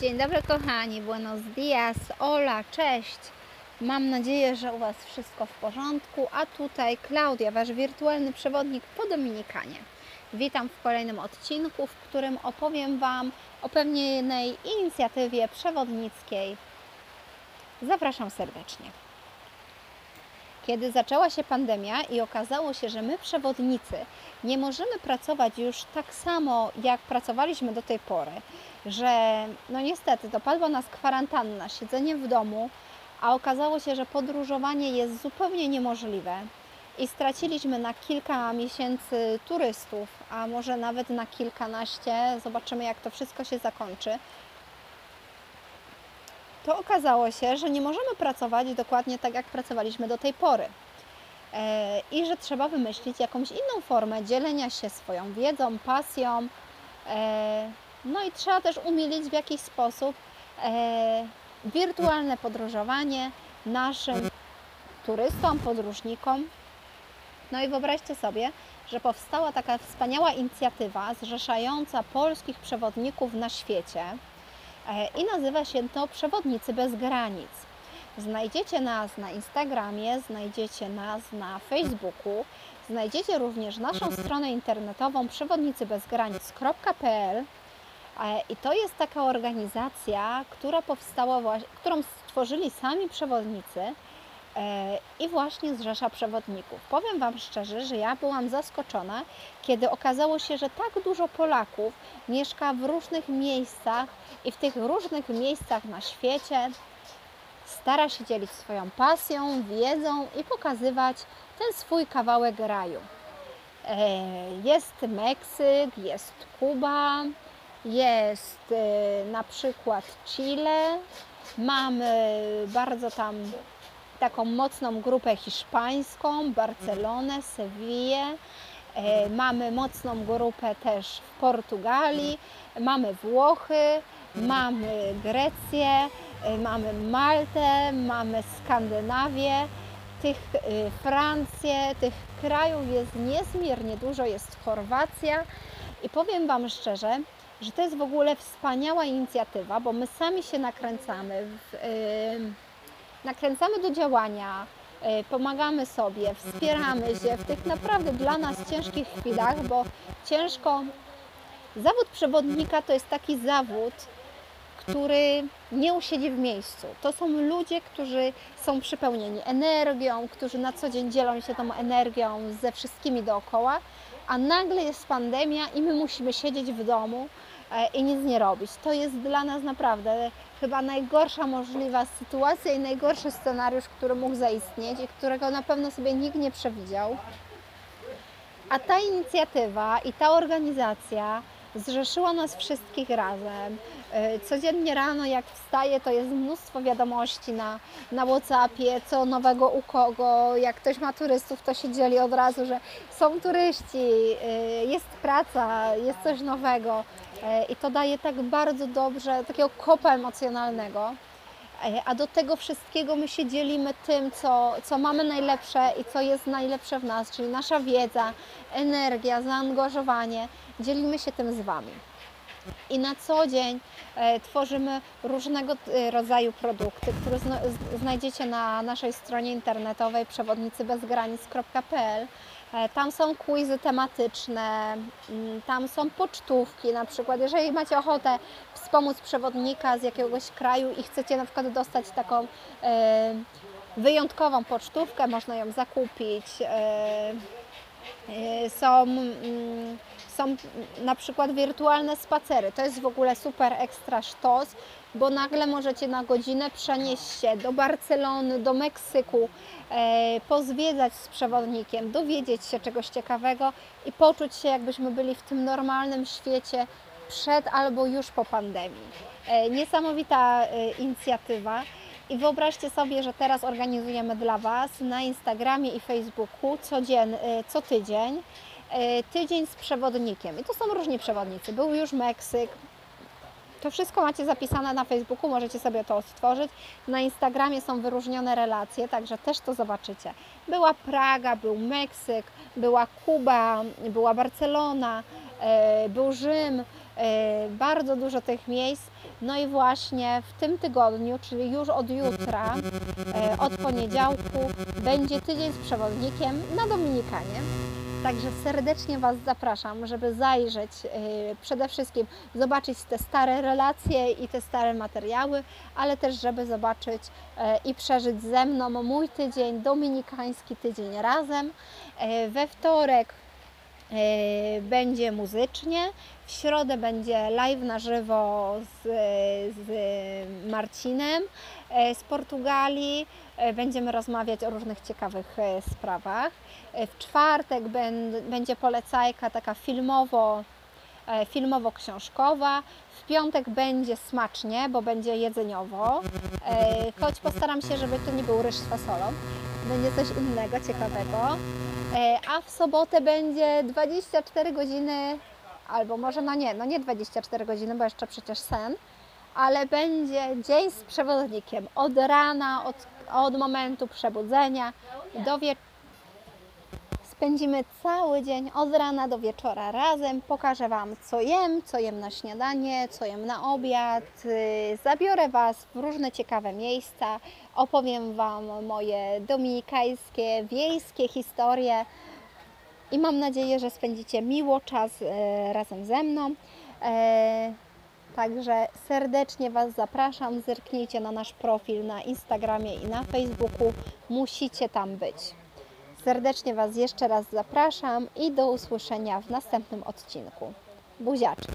Dzień dobry kochani, buenos dias, Ola, cześć. Mam nadzieję, że u Was wszystko w porządku, a tutaj Klaudia, Wasz wirtualny przewodnik po Dominikanie. Witam w kolejnym odcinku, w którym opowiem Wam o pewnej inicjatywie przewodnickiej. Zapraszam serdecznie. Kiedy zaczęła się pandemia i okazało się, że my przewodnicy nie możemy pracować już tak samo, jak pracowaliśmy do tej pory, że no niestety dopadła nas kwarantanna, siedzenie w domu, a okazało się, że podróżowanie jest zupełnie niemożliwe i straciliśmy na kilka miesięcy turystów, a może nawet na kilkanaście. Zobaczymy, jak to wszystko się zakończy. To okazało się, że nie możemy pracować dokładnie tak, jak pracowaliśmy do tej pory. E, I że trzeba wymyślić jakąś inną formę dzielenia się swoją wiedzą, pasją. E, no i trzeba też umilić w jakiś sposób e, wirtualne podróżowanie naszym turystom, podróżnikom. No i wyobraźcie sobie, że powstała taka wspaniała inicjatywa zrzeszająca polskich przewodników na świecie i nazywa się to Przewodnicy bez granic. Znajdziecie nas na Instagramie, znajdziecie nas na Facebooku, znajdziecie również naszą stronę internetową przewodnicybezgranic.pl E, I to jest taka organizacja, która powstała, którą stworzyli sami przewodnicy e, i właśnie zrzesza przewodników. Powiem Wam szczerze, że ja byłam zaskoczona, kiedy okazało się, że tak dużo Polaków mieszka w różnych miejscach i w tych różnych miejscach na świecie stara się dzielić swoją pasją, wiedzą i pokazywać ten swój kawałek raju. E, Jest Meksyk, jest Kuba, jest e, na przykład Chile, mamy bardzo tam taką mocną grupę hiszpańską, Barcelonę, Sewillę, e, mamy mocną grupę też w Portugalii, mamy Włochy, mamy Grecję, e, mamy Maltę, mamy Skandynawię, tych e, Francję, tych krajów jest niezmiernie dużo, jest Chorwacja. I powiem Wam szczerze, że to jest w ogóle wspaniała inicjatywa, bo my sami się nakręcamy, w, nakręcamy do działania, yy, pomagamy sobie, wspieramy się w tych naprawdę dla nas ciężkich chwilach, bo ciężko. Zawód przewodnika to jest taki zawód, który nie usiedzi w miejscu. To są ludzie, którzy są przepełnieni energią, którzy na co dzień dzielą się tą energią ze wszystkimi dookoła, a nagle jest pandemia i my musimy siedzieć w domu i nic nie robić. To jest dla nas naprawdę chyba najgorsza możliwa sytuacja i najgorszy scenariusz, który mógł zaistnieć i którego na pewno sobie nikt nie przewidział. A ta inicjatywa i ta organizacja zrzeszyła nas wszystkich razem. E, Codziennie rano, jak wstaję, to jest mnóstwo wiadomości na, na WhatsAppie, co nowego u kogo. Jak ktoś ma turystów, to się dzieli od razu, że są turyści, e, jest praca, jest coś nowego. E, I to daje tak bardzo dobrze, takiego kopa emocjonalnego. E, A do tego wszystkiego my się dzielimy tym, co, co mamy najlepsze i co jest najlepsze w nas, czyli nasza wiedza, energia, zaangażowanie. Dzielimy się tym z Wami. I na co dzień e, tworzymy różnego e, rodzaju produkty, które znajdziecie na naszej stronie internetowej przewodnicybezgranic.pl. E, Tam są quizy tematyczne, mm, tam są pocztówki, na przykład jeżeli macie ochotę wspomóc przewodnika z jakiegoś kraju i chcecie na przykład dostać taką wyjątkową pocztówkę, można ją zakupić. E, Są, mm, są na przykład wirtualne spacery. To jest w ogóle super ekstra sztos, bo nagle możecie na godzinę przenieść się do Barcelony, do Meksyku, e, pozwiedzać z przewodnikiem, dowiedzieć się czegoś ciekawego i poczuć się, jakbyśmy byli w tym normalnym świecie przed albo już po pandemii. E, Niesamowita inicjatywa. I wyobraźcie sobie, że teraz organizujemy dla Was na Instagramie i Facebooku codzien, y, co tydzień y, tydzień z przewodnikiem. I to są różni przewodnicy. Był już Meksyk. To wszystko macie zapisane na Facebooku, możecie sobie to stworzyć. Na Instagramie są wyróżnione relacje, także też to zobaczycie. Była Praga, był Meksyk, była Kuba, była Barcelona, y, był Rzym, bardzo dużo tych miejsc. No i właśnie w tym tygodniu, czyli już od jutra, e, od poniedziałku, będzie tydzień z przewodnikiem na Dominikanie. Także serdecznie Was zapraszam, żeby zajrzeć, e, przede wszystkim zobaczyć te stare relacje i te stare materiały, ale też, żeby zobaczyć i przeżyć ze mną mój tydzień, dominikański tydzień razem. We wtorek będzie muzycznie, w środę będzie live na żywo z, z Marcinem e, z Portugalii. E, Będziemy rozmawiać o różnych ciekawych e, sprawach. W czwartek będzie polecajka taka filmowo, filmowo-książkowa. W piątek będzie smacznie, bo będzie jedzeniowo. Choć postaram się, żeby to nie był ryż z fasolą. Będzie coś innego, ciekawego. A w sobotę będzie 24 godziny, albo może no nie, no nie 24 godziny, bo jeszcze przecież sen, ale będzie dzień z przewodnikiem od rana, od, od momentu przebudzenia do wieczoru. Spędzimy cały dzień od rana do wieczora razem. Pokażę Wam, co jem, co jem na śniadanie, co jem na obiad. Zabiorę Was w różne ciekawe miejsca. Opowiem Wam moje dominikańskie, wiejskie historie. I mam nadzieję, że spędzicie miło czas e, razem ze mną. E, Także serdecznie Was zapraszam. Zerknijcie na nasz profil na Instagramie i na Facebooku. Musicie tam być. Serdecznie Was jeszcze raz zapraszam i do usłyszenia w następnym odcinku. Buziaczki.